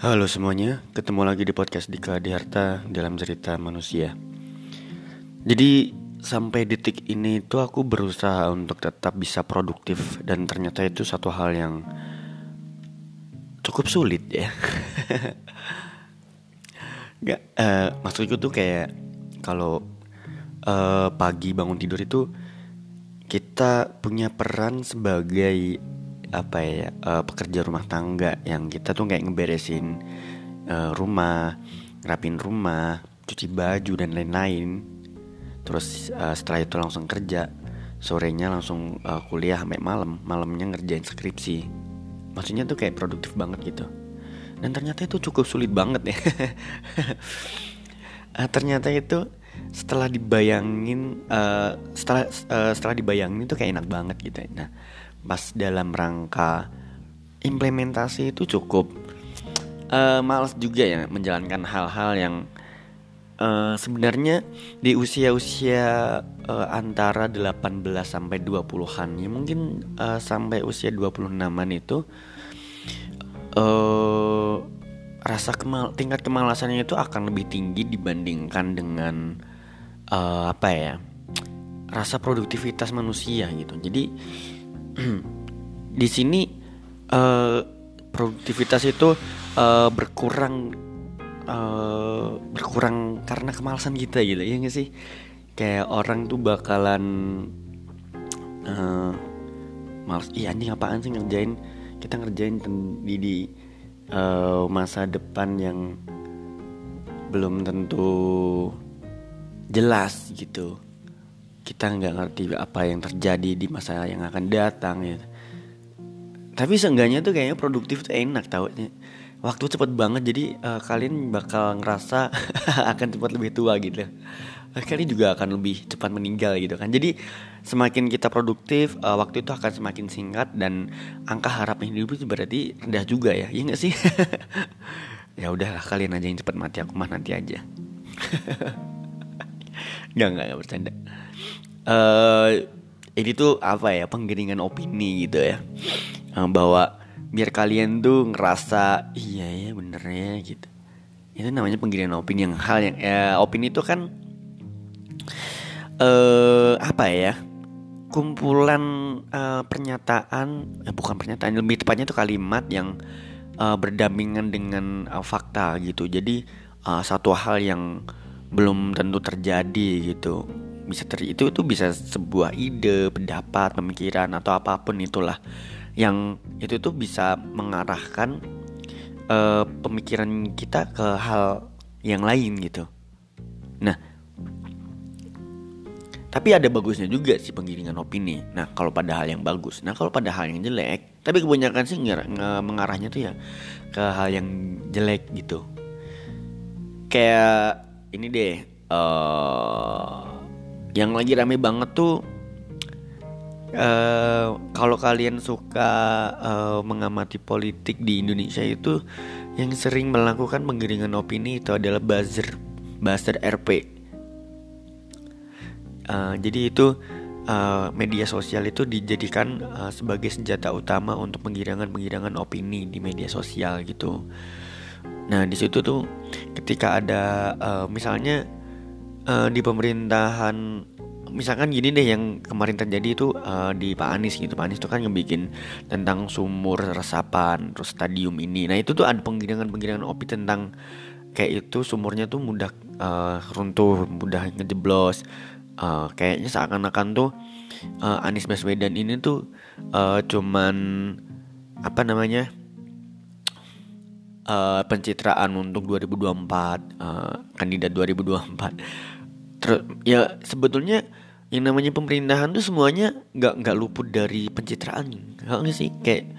Halo semuanya, ketemu lagi di podcast Dika Diharta dalam cerita manusia. Jadi sampai detik ini tuh aku berusaha untuk tetap bisa produktif dan ternyata itu satu hal yang cukup sulit ya. Gak, uh, maksudku tuh kayak kalau uh, pagi bangun tidur itu kita punya peran sebagai apa ya uh, pekerja rumah tangga yang kita tuh kayak ngeberesin uh, rumah, rapin rumah, cuci baju dan lain-lain. Terus uh, setelah itu langsung kerja, sorenya langsung uh, kuliah sampai malam, malamnya ngerjain skripsi. Maksudnya tuh kayak produktif banget gitu. Dan ternyata itu cukup sulit banget ya. uh, ternyata itu setelah dibayangin uh, setelah uh, setelah dibayangin itu kayak enak banget gitu. Nah, pas dalam rangka implementasi itu cukup uh, males juga ya menjalankan hal-hal yang uh, sebenarnya di usia-usia uh, antara 18 sampai 20-an ya mungkin uh, sampai usia 26-an itu uh, rasa kemal tingkat kemalasannya itu akan lebih tinggi dibandingkan dengan uh, apa ya rasa produktivitas manusia gitu. Jadi di sini uh, produktivitas itu uh, berkurang uh, berkurang karena kemalasan kita gitu ya gak sih? Kayak orang tuh bakalan uh, males. Iya anjing apaan sih ngerjain? Kita ngerjain di di uh, masa depan yang belum tentu jelas gitu kita nggak ngerti apa yang terjadi di masa yang akan datang ya. Tapi seenggaknya tuh kayaknya produktif tuh enak tau Waktu cepet banget jadi uh, kalian bakal ngerasa akan cepat lebih tua gitu. Kalian juga akan lebih cepat meninggal gitu kan. Jadi semakin kita produktif uh, waktu itu akan semakin singkat dan angka harapan hidup itu berarti rendah juga ya. Iya gak sih? ya udahlah kalian aja yang cepat mati aku mah nanti aja. Gak gak gak bercanda uh, ini tuh apa ya penggiringan opini gitu ya. Uh, bahwa biar kalian tuh ngerasa iya ya bener ya gitu. Itu namanya penggiringan opini yang hal yang ya, opini itu kan uh, apa ya kumpulan uh, pernyataan eh, bukan pernyataan lebih tepatnya itu kalimat yang uh, berdampingan dengan uh, fakta gitu. Jadi uh, satu hal yang belum tentu terjadi gitu bisa ter itu itu bisa sebuah ide, pendapat, pemikiran atau apa pun itulah yang itu tuh bisa mengarahkan uh, pemikiran kita ke hal yang lain gitu. Nah, tapi ada bagusnya juga sih penggiringan opini. Nah, kalau pada hal yang bagus. Nah, kalau pada hal yang jelek, tapi kebanyakan sih nge mengarahnya tuh ya ke hal yang jelek gitu. Kayak ini deh. Uh, yang lagi rame banget tuh uh, kalau kalian suka uh, mengamati politik di Indonesia itu yang sering melakukan penggiringan opini itu adalah buzzer buzzer RP uh, jadi itu uh, media sosial itu dijadikan uh, sebagai senjata utama untuk penggiringan-penggiringan opini di media sosial gitu. Nah di situ tuh ketika ada uh, misalnya uh, di pemerintahan misalkan gini deh yang kemarin terjadi itu uh, di Pak Anies gitu. Pak Anies itu kan ngebikin tentang sumur resapan terus stadium ini. Nah itu tuh ada penggiringan-penggiringan opi tentang kayak itu sumurnya tuh mudah uh, runtuh mudah ngejeblos. Uh, kayaknya seakan-akan tuh uh, Anies Baswedan ini tuh uh, cuman apa namanya uh, pencitraan untuk 2024 uh, kandidat 2024 Terus ya sebetulnya yang namanya pemerintahan tuh semuanya nggak nggak luput dari pencitraan, nggak sih? Kayak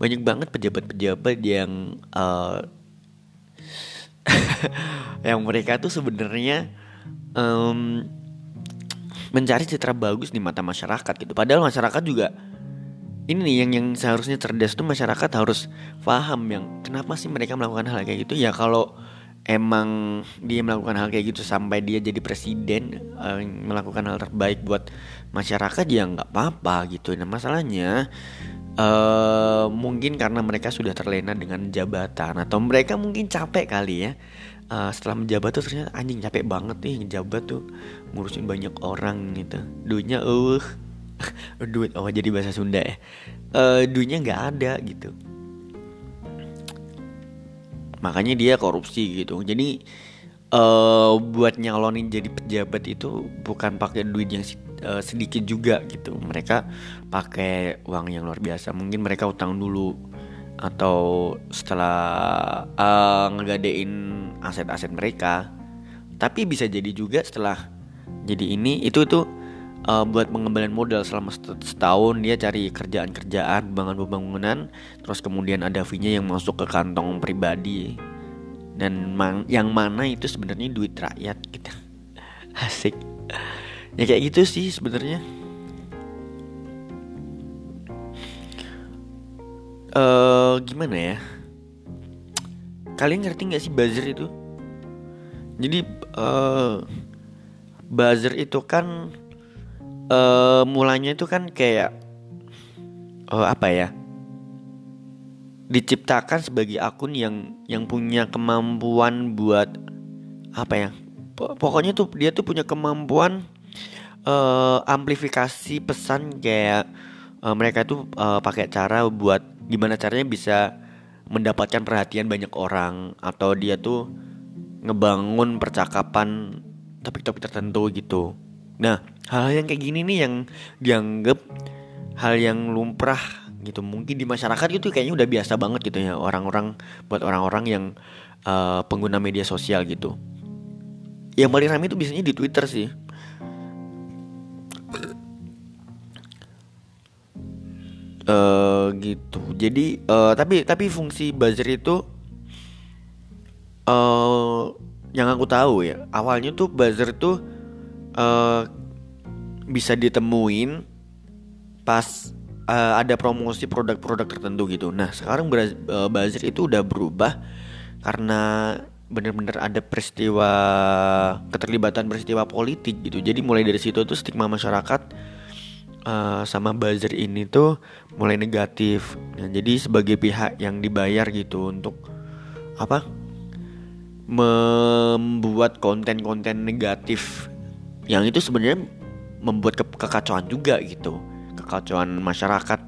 banyak banget pejabat-pejabat yang uh, yang mereka tuh sebenarnya um, mencari citra bagus di mata masyarakat gitu. Padahal masyarakat juga ini nih yang yang seharusnya cerdas tuh masyarakat harus paham yang kenapa sih mereka melakukan hal kayak gitu. Ya kalau emang dia melakukan hal kayak gitu sampai dia jadi presiden uh, melakukan hal terbaik buat masyarakat ya nggak apa-apa gitu. Nah masalahnya uh, mungkin karena mereka sudah terlena dengan jabatan atau mereka mungkin capek kali ya uh, setelah menjabat tuh ternyata anjing capek banget nih ngejabat tuh ngurusin banyak orang gitu. Duitnya uh duit oh jadi bahasa Sunda ya. Uh, duitnya nggak ada gitu. Makanya dia korupsi gitu. Jadi uh, buat nyalonin jadi pejabat itu bukan pakai duit yang uh, sedikit juga gitu. Mereka pakai uang yang luar biasa. Mungkin mereka utang dulu atau setelah uh, ngegadein aset-aset mereka. Tapi bisa jadi juga setelah jadi ini itu tuh uh, buat pengembalian modal selama setahun dia cari kerjaan-kerjaan bangunan-bangunan terus kemudian ada fee-nya yang masuk ke kantong pribadi. Dan man yang mana itu sebenarnya duit rakyat gitu asik. Ya kayak gitu sih sebenarnya. Uh, gimana ya? Kalian ngerti nggak sih buzzer itu? Jadi uh, buzzer itu kan uh, mulanya itu kan kayak uh, apa ya diciptakan sebagai akun yang yang punya kemampuan buat apa ya pokoknya tuh dia tuh punya kemampuan uh, amplifikasi pesan kayak uh, mereka tuh uh, pakai cara buat gimana caranya bisa mendapatkan perhatian banyak orang atau dia tuh ngebangun percakapan topik-topik tertentu gitu. Nah, hal-hal yang kayak gini nih yang dianggap hal yang lumrah gitu. Mungkin di masyarakat itu kayaknya udah biasa banget gitu ya orang-orang buat orang-orang yang uh, pengguna media sosial gitu. Yang paling ramai itu biasanya di Twitter sih. uh, gitu jadi uh, tapi tapi fungsi buzzer itu uh, yang aku tahu ya awalnya tuh buzzer tuh uh, bisa ditemuin pas uh, ada promosi produk-produk tertentu gitu nah sekarang uh, buzzer itu udah berubah karena bener-bener ada peristiwa keterlibatan peristiwa politik gitu jadi mulai dari situ tuh stigma masyarakat uh, sama buzzer ini tuh mulai negatif. Nah, jadi sebagai pihak yang dibayar gitu untuk apa? membuat konten-konten negatif yang itu sebenarnya membuat ke kekacauan juga gitu. Kekacauan masyarakat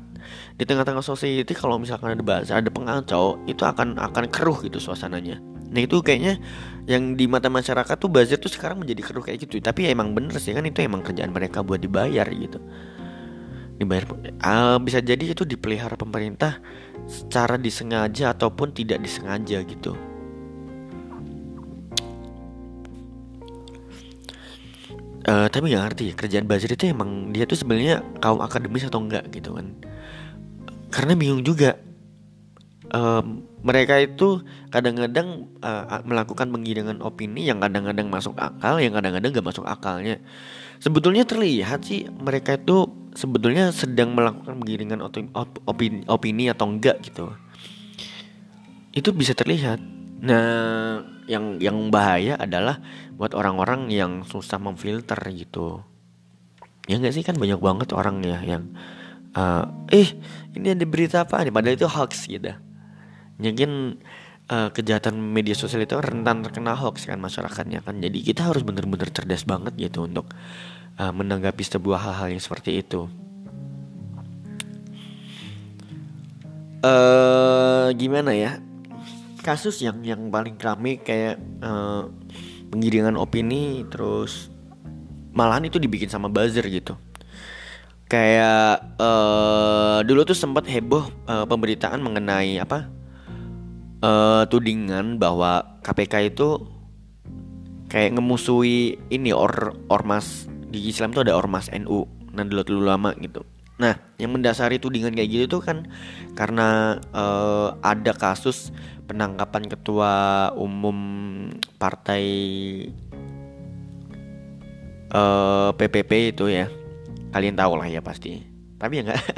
di tengah-tengah society kalau misalkan ada buzzer, ada pengacau, itu akan akan keruh gitu suasananya. Nah itu kayaknya yang di mata masyarakat tuh buzzer tuh sekarang menjadi keruh kayak gitu. Tapi ya emang bener sih kan itu emang kerjaan mereka buat dibayar gitu dibayar uh, bisa jadi itu dipelihara pemerintah secara disengaja ataupun tidak disengaja gitu uh, tapi nggak ngerti kerjaan buzzer itu emang dia tuh sebenarnya kaum akademis atau enggak gitu kan. Karena bingung juga. Um, mereka itu kadang-kadang uh, melakukan penggiringan opini yang kadang-kadang masuk akal yang kadang-kadang gak masuk akalnya. Sebetulnya terlihat sih mereka itu sebetulnya sedang melakukan penggiringan opini, opini atau enggak gitu. Itu bisa terlihat nah yang yang bahaya adalah buat orang-orang yang susah memfilter gitu. Ya enggak sih? Kan banyak banget orang ya yang uh, eh ini ada berita apa nih? Padahal itu hoax gitu. Mungkin uh, kejahatan media sosial itu rentan terkena hoax kan masyarakatnya kan. Jadi kita harus bener-bener cerdas banget gitu untuk uh, menanggapi sebuah hal-hal yang seperti itu. Uh, gimana ya kasus yang yang paling ramai kayak uh, penggiringan opini terus malahan itu dibikin sama buzzer gitu. Kayak uh, dulu tuh sempat heboh uh, pemberitaan mengenai apa uh, tudingan bahwa KPK itu kayak ngemusuhi ini or ormas di Islam tuh ada ormas NU nah dulu dulu lama gitu. Nah yang mendasari tudingan kayak gitu tuh kan karena uh, ada kasus penangkapan ketua umum partai uh, eh, PPP itu ya. Kalian tahu lah ya pasti. Tapi ya nggak.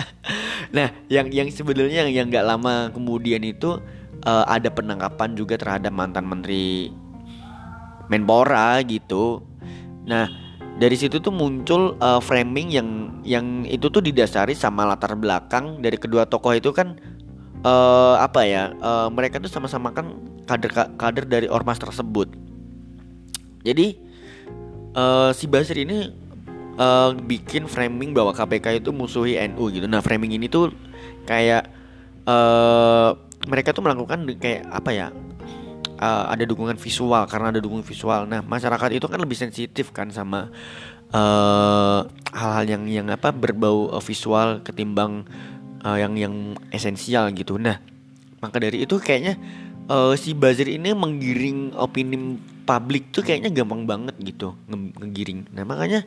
Nah yang yang sebenarnya yang yang nggak lama kemudian itu uh, ada penangkapan juga terhadap mantan menteri Menpora gitu. Nah, dari situ tuh muncul uh, framing yang yang itu tuh didasari sama latar belakang dari kedua tokoh itu kan uh, apa ya uh, mereka tuh sama-sama kan kader kader dari ormas tersebut jadi uh, si Basir ini uh, bikin framing bahwa KPK itu musuhi NU gitu nah framing ini tuh kayak uh, mereka tuh melakukan kayak apa ya uh, ada dukungan visual karena ada dukungan visual. Nah, masyarakat itu kan lebih sensitif kan sama hal hal-hal yang yang apa berbau uh, visual ketimbang uh, yang yang esensial gitu. Nah, maka dari itu kayaknya uh, si buzzer ini menggiring opini publik tuh kayaknya gampang banget gitu ngegiring. Nah, makanya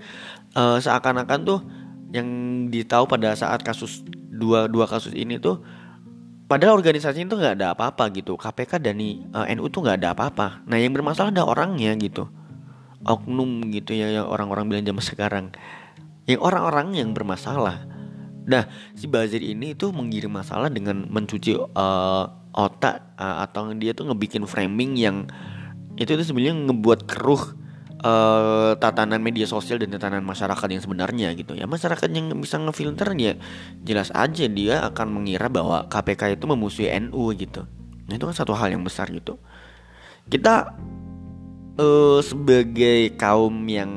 uh, seakan-akan tuh yang ditahu pada saat kasus dua dua kasus ini tuh Padahal organisasi itu nggak ada apa-apa gitu. KPK dan uh, NU tuh nggak ada apa-apa. Nah yang bermasalah ada orangnya gitu. Oknum gitu ya orang-orang bilang zaman sekarang. Yang orang-orang yang bermasalah. Nah si Bazir ini tuh menggiring masalah dengan mencuci uh, otak uh, atau dia tuh ngebikin framing yang itu tuh sebenarnya ngebuat keruh uh, tatanan media sosial dan tatanan masyarakat yang sebenarnya gitu ya. Masyarakat yang bisa ngefilter ya jelas aja dia akan mengira bahwa KPK itu memusuhi NU gitu. Nah itu kan satu hal yang besar gitu. Kita uh, sebagai kaum yang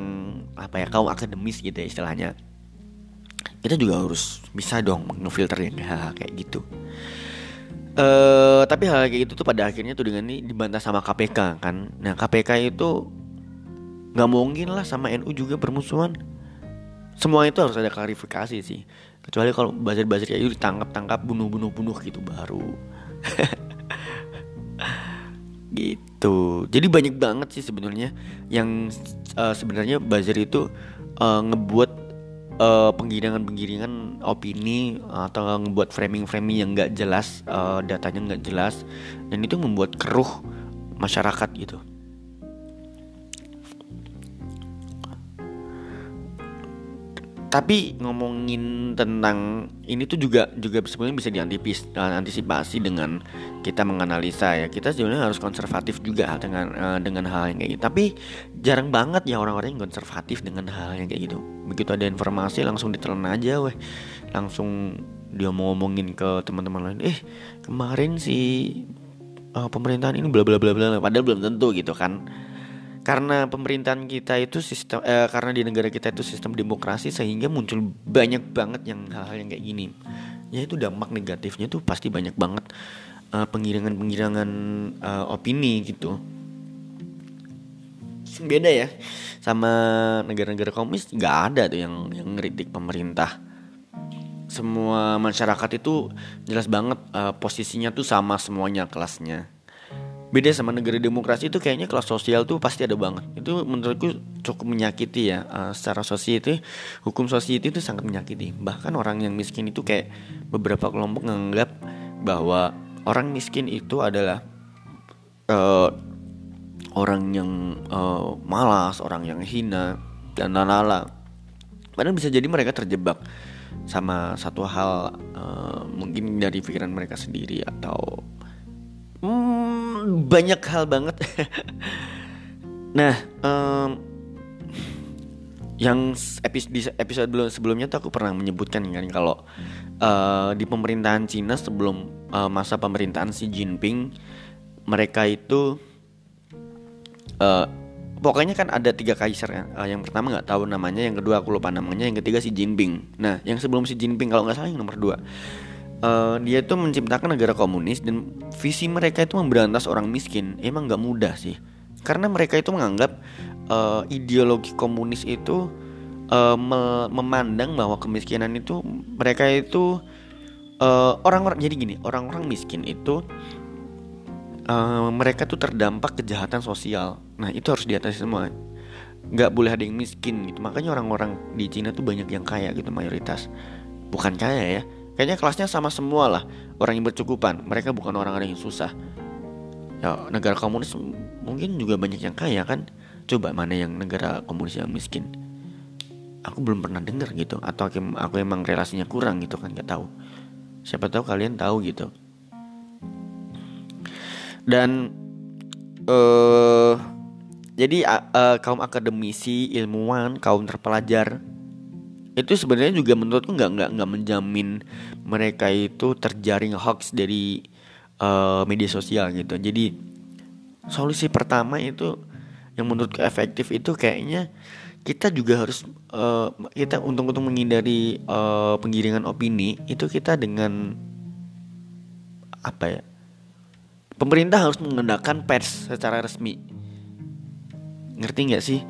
apa ya kaum akademis gitu ya istilahnya kita juga harus bisa dong ngefilter yang kayak gitu. Uh, tapi hal kayak gitu tuh pada akhirnya tuh dengan ini dibantah sama KPK kan. Nah KPK itu nggak mungkin lah sama NU juga bermusuhan. Semua itu harus ada klarifikasi sih. Kecuali kalau buzzer-buzzer kayak itu ditangkap-tangkap bunuh-bunuh-bunuh gitu baru. Gitu. Jadi banyak banget sih sebenarnya yang uh, sebenarnya buzzer itu uh, ngebuat uh, penggiringan-penggiringan opini atau ngebuat framing-framing yang nggak jelas uh, datanya nggak jelas dan itu membuat keruh masyarakat gitu tapi ngomongin tentang ini tuh juga juga sebenarnya bisa diantisipasi dengan kita menganalisa ya. Kita sebenarnya harus konservatif juga dengan uh, dengan hal yang kayak gitu. Tapi jarang banget ya orang-orang yang konservatif dengan hal yang kayak gitu. Begitu ada informasi langsung ditelan aja weh. Langsung dia mau ngomongin ke teman-teman lain eh kemarin si uh, pemerintahan ini bla bla bla bla padahal belum tentu gitu kan karena pemerintahan kita itu sistem eh, karena di negara kita itu sistem demokrasi sehingga muncul banyak banget yang hal-hal yang kayak gini. Ya itu dampak negatifnya tuh pasti banyak banget uh, penggiringan-penggiringan uh, opini gitu. Beda ya sama negara-negara komunis nggak ada tuh yang yang ngeritik pemerintah. Semua masyarakat itu jelas banget uh, posisinya tuh sama semuanya kelasnya beda sama negara demokrasi itu kayaknya kelas sosial tuh pasti ada banget. Itu menurutku cukup menyakiti ya uh, secara society hukum society itu sangat menyakiti. Bahkan orang yang miskin itu kayak beberapa kelompok menganggap bahwa orang miskin itu adalah uh, orang yang uh, malas orang yang hina dan lalala padahal bisa jadi mereka terjebak sama satu hal uh, mungkin dari pikiran mereka sendiri atau hmm, banyak hal banget nah um, yang episode sebelumnya tuh aku pernah menyebutkan kan kalau uh, di pemerintahan Cina sebelum uh, masa pemerintahan Xi Jinping mereka itu uh, pokoknya kan ada tiga kaisar ya. Uh, yang pertama nggak tahu namanya, yang kedua aku lupa namanya, yang ketiga Xi Jinping. Nah, yang sebelum Xi Jinping kalau nggak salah yang nomor dua uh, dia itu menciptakan negara komunis dan visi mereka itu memberantas orang miskin. Emang nggak mudah sih. Karena mereka itu menganggap uh, ideologi komunis itu uh, me memandang bahwa kemiskinan itu mereka itu orang-orang uh, jadi gini orang-orang miskin itu uh, mereka tuh terdampak kejahatan sosial. Nah itu harus diatasi semua. Nggak boleh ada yang miskin gitu. Makanya orang-orang di Cina tuh banyak yang kaya gitu mayoritas. Bukan kaya ya Kayaknya kelasnya sama semua lah Orang yang bercukupan. Mereka bukan orang-orang yang susah. Ya negara komunis mungkin juga banyak yang kaya kan? Coba mana yang negara komunis yang miskin. Aku belum pernah dengar gitu Atau aku, emang relasinya kurang gitu kan Gak tahu. Siapa tahu kalian tahu gitu. Dan uh, jadi uh, kaum akademisi ilmuwan kaum terpelajar itu sebenarnya juga menurutku nggak nggak nggak menjamin mereka itu terjaring hoax dari uh, media sosial gitu. Jadi solusi pertama itu yang menurutku efektif itu kayaknya kita juga harus uh, kita untuk menghindari uh, penggiringan opini itu kita dengan apa ya pemerintah harus menggunakan pers secara resmi. Ngerti nggak sih?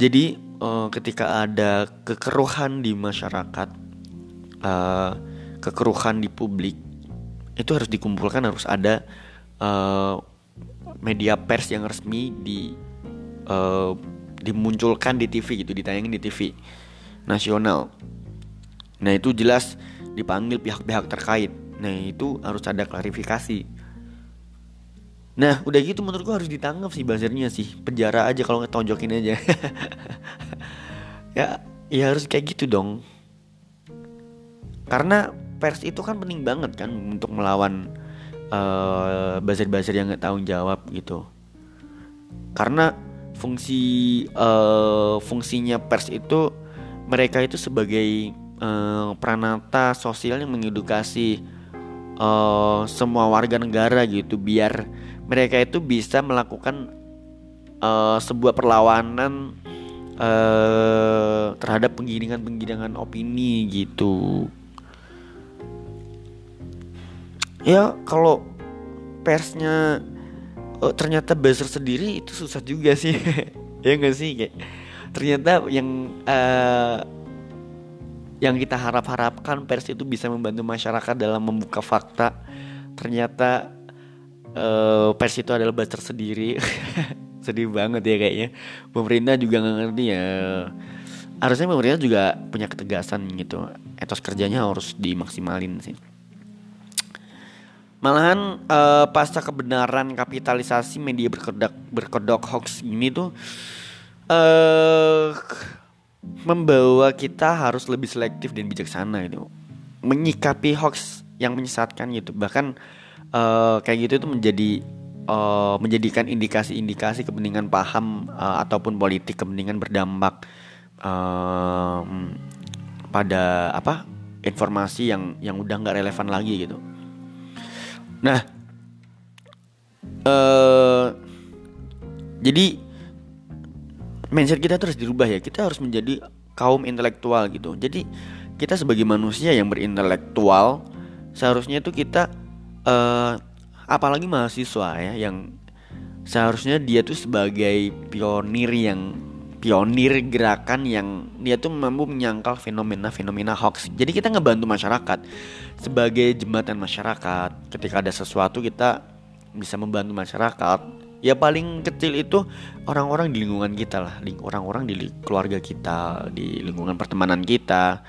Jadi uh, ketika ada kekeruhan di masyarakat uh, kekeruhan di publik itu harus dikumpulkan harus ada uh, media pers yang resmi di uh, dimunculkan di TV gitu ditayangin di TV nasional. Nah itu jelas dipanggil pihak-pihak terkait. Nah itu harus ada klarifikasi Nah udah gitu menurut gua harus ditangkap sih buzzernya sih. Penjara aja kalau ngetonjokin aja. Ya ya harus kayak gitu dong. Karena pers itu kan penting banget kan Untuk melawan uh, buzzer-buzzer yang gak tanggung jawab gitu. Karena fungsi uh, fungsinya pers itu Mereka itu sebagai uh, pranata sosial yang mengedukasi uh, semua warga negara gitu Biar mereka itu bisa melakukan uh, sebuah perlawanan uh, terhadap penggiringan-penggiringan opini gitu. Ya kalau persnya oh, ternyata buzzer sendiri itu susah juga sih ya nggak sih kayak ternyata yang uh, yang kita harap-harapkan pers itu bisa membantu masyarakat dalam membuka fakta ternyata uh, pers itu adalah buzzer sendiri. Sedih banget ya kayaknya. Pemerintah juga nggak ngerti ya. Harusnya pemerintah juga punya ketegasan gitu. Etos kerjanya harus dimaksimalin sih. Malahan uh, pasca kebenaran kapitalisasi media berkedok berkedok hoax ini tuh uh, membawa kita harus lebih selektif dan bijaksana itu menyikapi hoax yang menyesatkan gitu. Bahkan kayak gitu itu menjadi uh, menjadikan indikasi-indikasi kepentingan paham uh, ataupun politik kepentingan berdampak uh, pada apa informasi yang yang udah nggak relevan lagi gitu. Nah, uh, jadi mindset kita terus dirubah ya. Kita harus menjadi kaum intelektual gitu. Jadi kita sebagai manusia yang berintelektual seharusnya itu kita uh, apalagi mahasiswa ya yang seharusnya dia tuh sebagai pionir yang pionir gerakan yang dia tuh mampu menyangkal fenomena-fenomena hoax. Jadi kita ngebantu masyarakat sebagai jembatan masyarakat. Ketika ada sesuatu kita bisa membantu masyarakat. Ya paling kecil itu orang-orang di lingkungan kita lah, orang-orang di keluarga kita, di lingkungan pertemanan kita,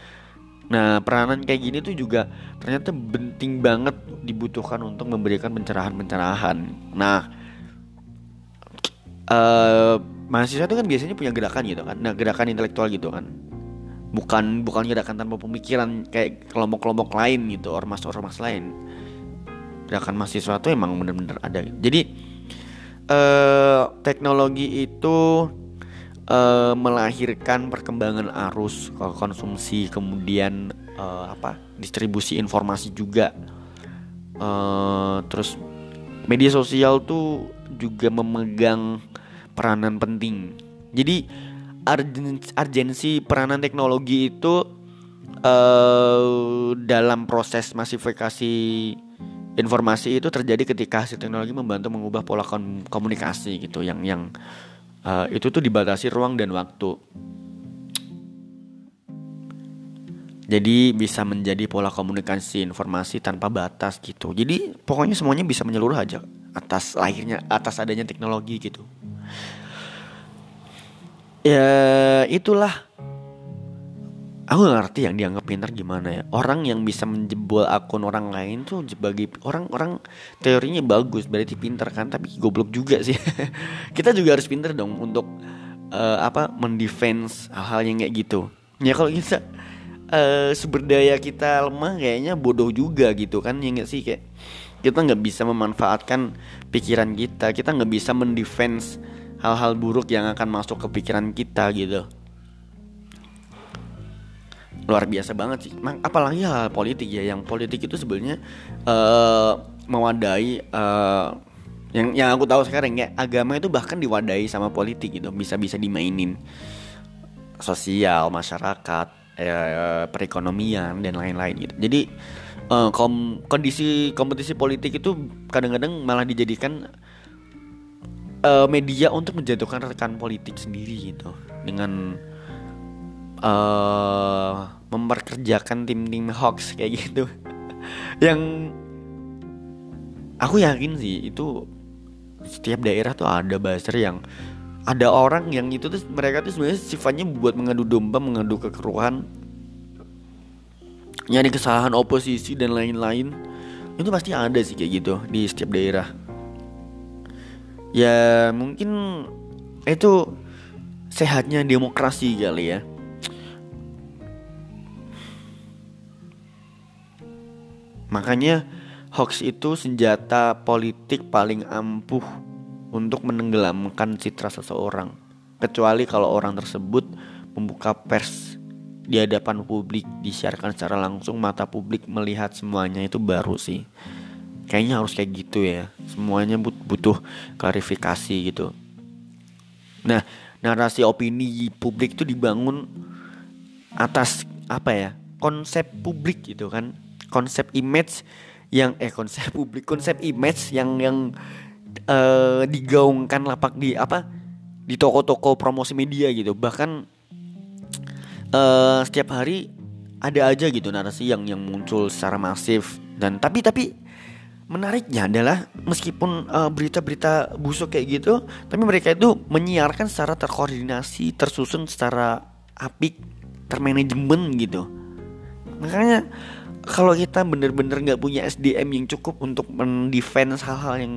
Nah, peranan kayak gini tuh juga ternyata penting banget dibutuhkan untuk memberikan pencerahan-pencerahan. Nah, uh, mahasiswa itu kan biasanya punya gerakan gitu kan. Nah, gerakan intelektual gitu kan. Bukan bukan gerakan tanpa pemikiran kayak kelompok-kelompok lain gitu, ormas-ormas lain. Gerakan mahasiswa itu emang bener-bener ada. Jadi uh, teknologi itu uh, melahirkan perkembangan arus konsumsi kemudian uh, apa distribusi informasi juga. Uh, terus media sosial tuh juga memegang peranan penting. Jadi urgensi peranan teknologi itu uh, dalam proses masifikasi informasi itu terjadi ketika hasil teknologi membantu mengubah pola komunikasi gitu yang yang uh, itu tuh dibatasi ruang dan waktu. Jadi bisa menjadi pola komunikasi informasi tanpa batas gitu. Jadi pokoknya semuanya bisa menyeluruh aja atas lahirnya atas adanya teknologi gitu. Ya itulah aku gak ngerti yang dianggap pintar gimana ya. Orang yang bisa menjebol akun orang lain tuh sebagai orang-orang teorinya bagus berarti pintar kan tapi goblok juga sih. Kita juga harus pintar dong untuk uh, apa mendefense hal-hal yang kayak gitu. Ya kalau kita uh, sumber daya kita lemah kayaknya bodoh juga gitu kan ya nggak sih? Kayak kita nggak bisa memanfaatkan pikiran kita kita nggak bisa mendefense hal-hal buruk yang akan masuk ke pikiran kita gitu luar biasa banget sih. Apalagi hal, politik ya yang politik itu sebenarnya uh, mewadai uh, yang yang aku tahu sekarang ya agama itu bahkan diwadai sama politik gitu bisa bisa dimainin sosial masyarakat eh, perekonomian dan lain-lain gitu. Jadi uh, kom kondisi kompetisi politik itu kadang-kadang malah dijadikan uh, media untuk menjatuhkan rekan politik sendiri gitu. Dengan uh, memperkerjakan tim-tim hoax kayak gitu. Yang aku yakin sih itu setiap daerah tuh ada buzzer yang ada orang yang itu tuh mereka tuh sebenarnya sifatnya buat mengadu domba mengadu kekeruhan nyari kesalahan oposisi dan lain-lain. Itu pasti ada sih kayak gitu di setiap daerah. Ya mungkin itu sehatnya demokrasi kali ya Makanya hoax itu senjata politik paling ampuh untuk menenggelamkan citra seseorang. Kecuali kalau orang tersebut membuka pers di hadapan publik disiarkan secara langsung mata publik melihat semuanya itu baru sih. Kayaknya harus kayak gitu ya. Semuanya butuh klarifikasi gitu. Nah, narasi opini publik itu dibangun atas apa ya? konsep publik gitu kan konsep image yang eh konsep publik konsep image yang yang uh, digaungkan lapak di apa di toko-toko promosi media gitu. Bahkan uh, setiap hari ada aja gitu narasi yang yang muncul secara masif. Dan tapi tapi menariknya adalah meskipun berita berita-berita busuk kayak gitu tapi mereka itu menyiarkan secara terkoordinasi tersusun secara apik termanajemen gitu. Makanya kalau kita bener-bener nggak punya SDM yang cukup untuk mendefense hal-hal yang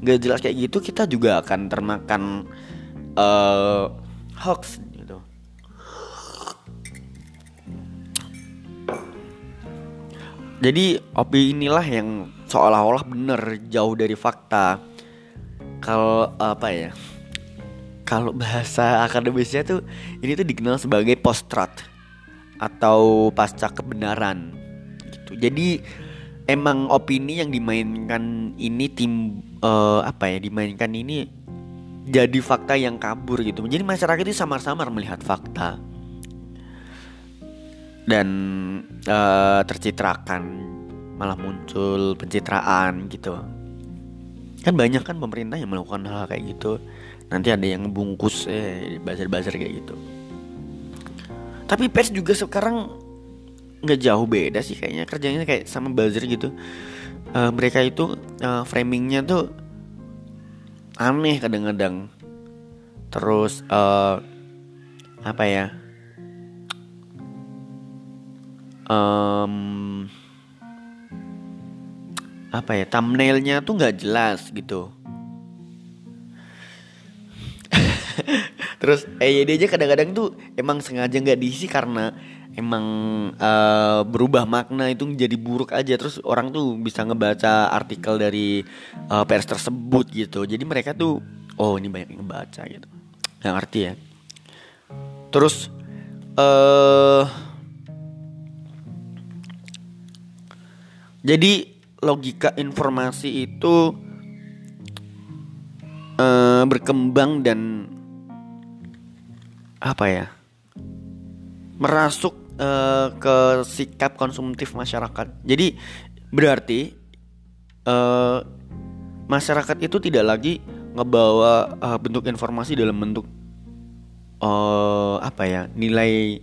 nggak jelas kayak gitu kita juga akan termakan uh, hoax gitu. Jadi opini inilah yang seolah-olah bener jauh dari fakta. Kalau apa ya kalau bahasa akademisnya tuh ini tuh dikenal sebagai post-truth atau pasca kebenaran gitu. Jadi emang opini yang dimainkan ini tim uh, apa ya dimainkan ini jadi fakta yang kabur gitu. Jadi masyarakat itu samar-samar melihat fakta dan uh, tercitrakan malah muncul pencitraan gitu. Kan banyak kan pemerintah yang melakukan hal, -hal kayak gitu. Nanti ada yang bungkus eh bazar-bazar kayak gitu. Tapi pers juga sekarang nggak jauh beda sih kayaknya. Kerjanya kayak sama buzzer gitu. Uh, mereka itu uh, framingnya tuh aneh kadang-kadang. Terus uh, apa ya? Um, apa ya? Thumbnailnya tuh nggak jelas gitu. Terus EYD aja kadang-kadang tuh emang sengaja nggak diisi karena emang uh, berubah makna itu jadi buruk aja. Terus orang tuh bisa ngebaca artikel dari uh, pers tersebut gitu. Jadi mereka tuh oh ini banyak yang ngebaca gitu. Nggak ngerti ya. Terus uh, jadi logika informasi itu uh, berkembang dan apa ya merasuk uh, ke sikap konsumtif masyarakat. Jadi berarti uh, masyarakat itu tidak lagi ngebawa uh, bentuk informasi dalam bentuk uh, apa ya nilai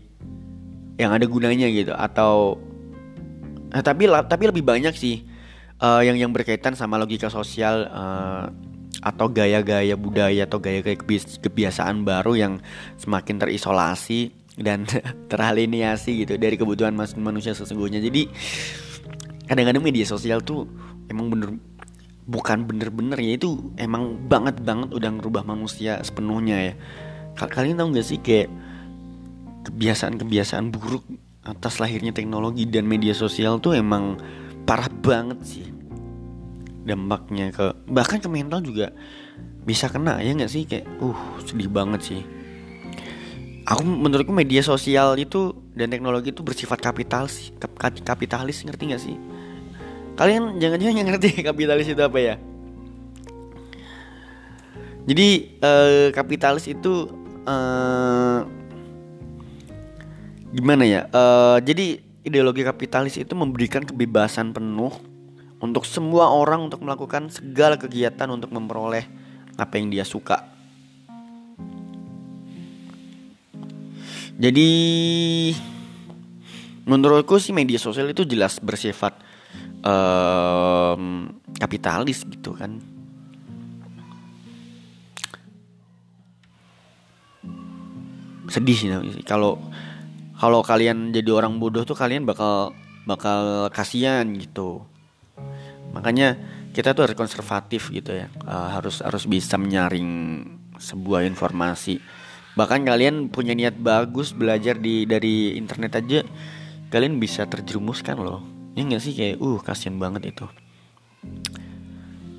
yang ada gunanya gitu atau uh, tapi tapi lebih banyak sih uh, yang yang berkaitan sama logika sosial uh, atau gaya-gaya budaya atau gaya-gaya kebiasaan baru yang semakin terisolasi dan teraliniasi gitu dari kebutuhan manusia sesungguhnya. Jadi kadang-kadang media sosial tuh emang bener bukan bener-bener ya itu emang banget banget udah ngerubah manusia sepenuhnya ya. Kalian tahu gak sih kayak kebiasaan-kebiasaan buruk atas lahirnya teknologi dan media sosial tuh emang parah banget sih dampaknya ke bahkan ke mental juga bisa kena ya nggak sih? Kayak uh sedih banget sih aku menurutku media sosial itu dan teknologi itu bersifat kapitalis kapitalis ngerti nggak sih? Kalian jangan-jangan yang ngerti kapitalis itu apa ya? Jadi eh, kapitalis itu eh, gimana ya? Eh, jadi ideologi kapitalis itu memberikan kebebasan penuh untuk semua orang untuk melakukan segala kegiatan untuk memperoleh apa yang dia suka jadi menurutku sih media sosial itu jelas bersifat um, kapitalis gitu kan. Sedih sih kalau kalau kalian jadi orang bodoh tuh kalian bakal bakal kasihan gitu. Makanya kita tuh harus konservatif gitu ya. Uh, harus harus bisa menyaring sebuah informasi bahkan kalian punya niat bagus belajar di dari internet aja kalian bisa terjerumuskan loh. Ya nggak sih? Kayak uh kasihan banget itu.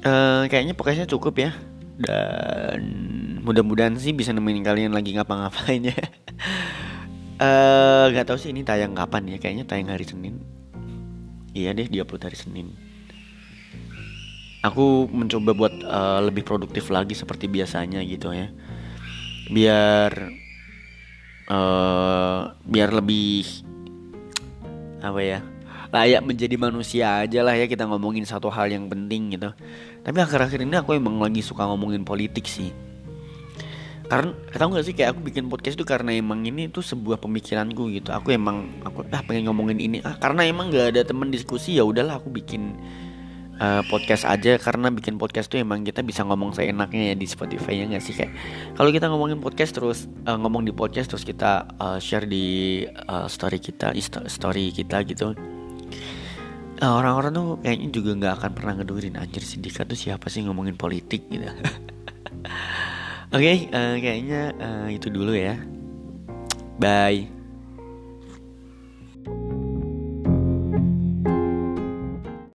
Uh, kayaknya pokoknya cukup ya. Dan mudah-mudahan sih bisa nemenin kalian lagi ngapa-ngapain ya. Eh, nggak uh, tahu sih ini tayang kapan ya. Kayaknya tayang hari Senin. Iya deh dia upload hari Senin. Aku mencoba buat uh, lebih produktif lagi seperti biasanya gitu ya biar uh, biar lebih apa ya layak menjadi manusia aja lah ya kita ngomongin satu hal yang penting gitu. Tapi akhir-akhir ini aku emang lagi suka ngomongin politik sih. Karena tahu gak sih kayak aku bikin podcast itu karena emang ini tuh sebuah pemikiranku gitu. Aku emang aku ah pengen ngomongin ini. Ah karena emang gak ada teman diskusi ya udahlah aku bikin uh, podcast aja karena bikin podcast tuh emang kita bisa ngomong seenaknya ya di Spotify ya nggak sih kayak kalau kita ngomongin podcast terus uh, ngomong di podcast terus kita uh, share di uh, story kita story kita gitu orang-orang uh, tuh kayaknya juga nggak akan pernah ngedengerin anjir Sindika tuh siapa sih ngomongin politik gitu Oke, okay, uh, kayaknya uh, itu dulu ya. Bye.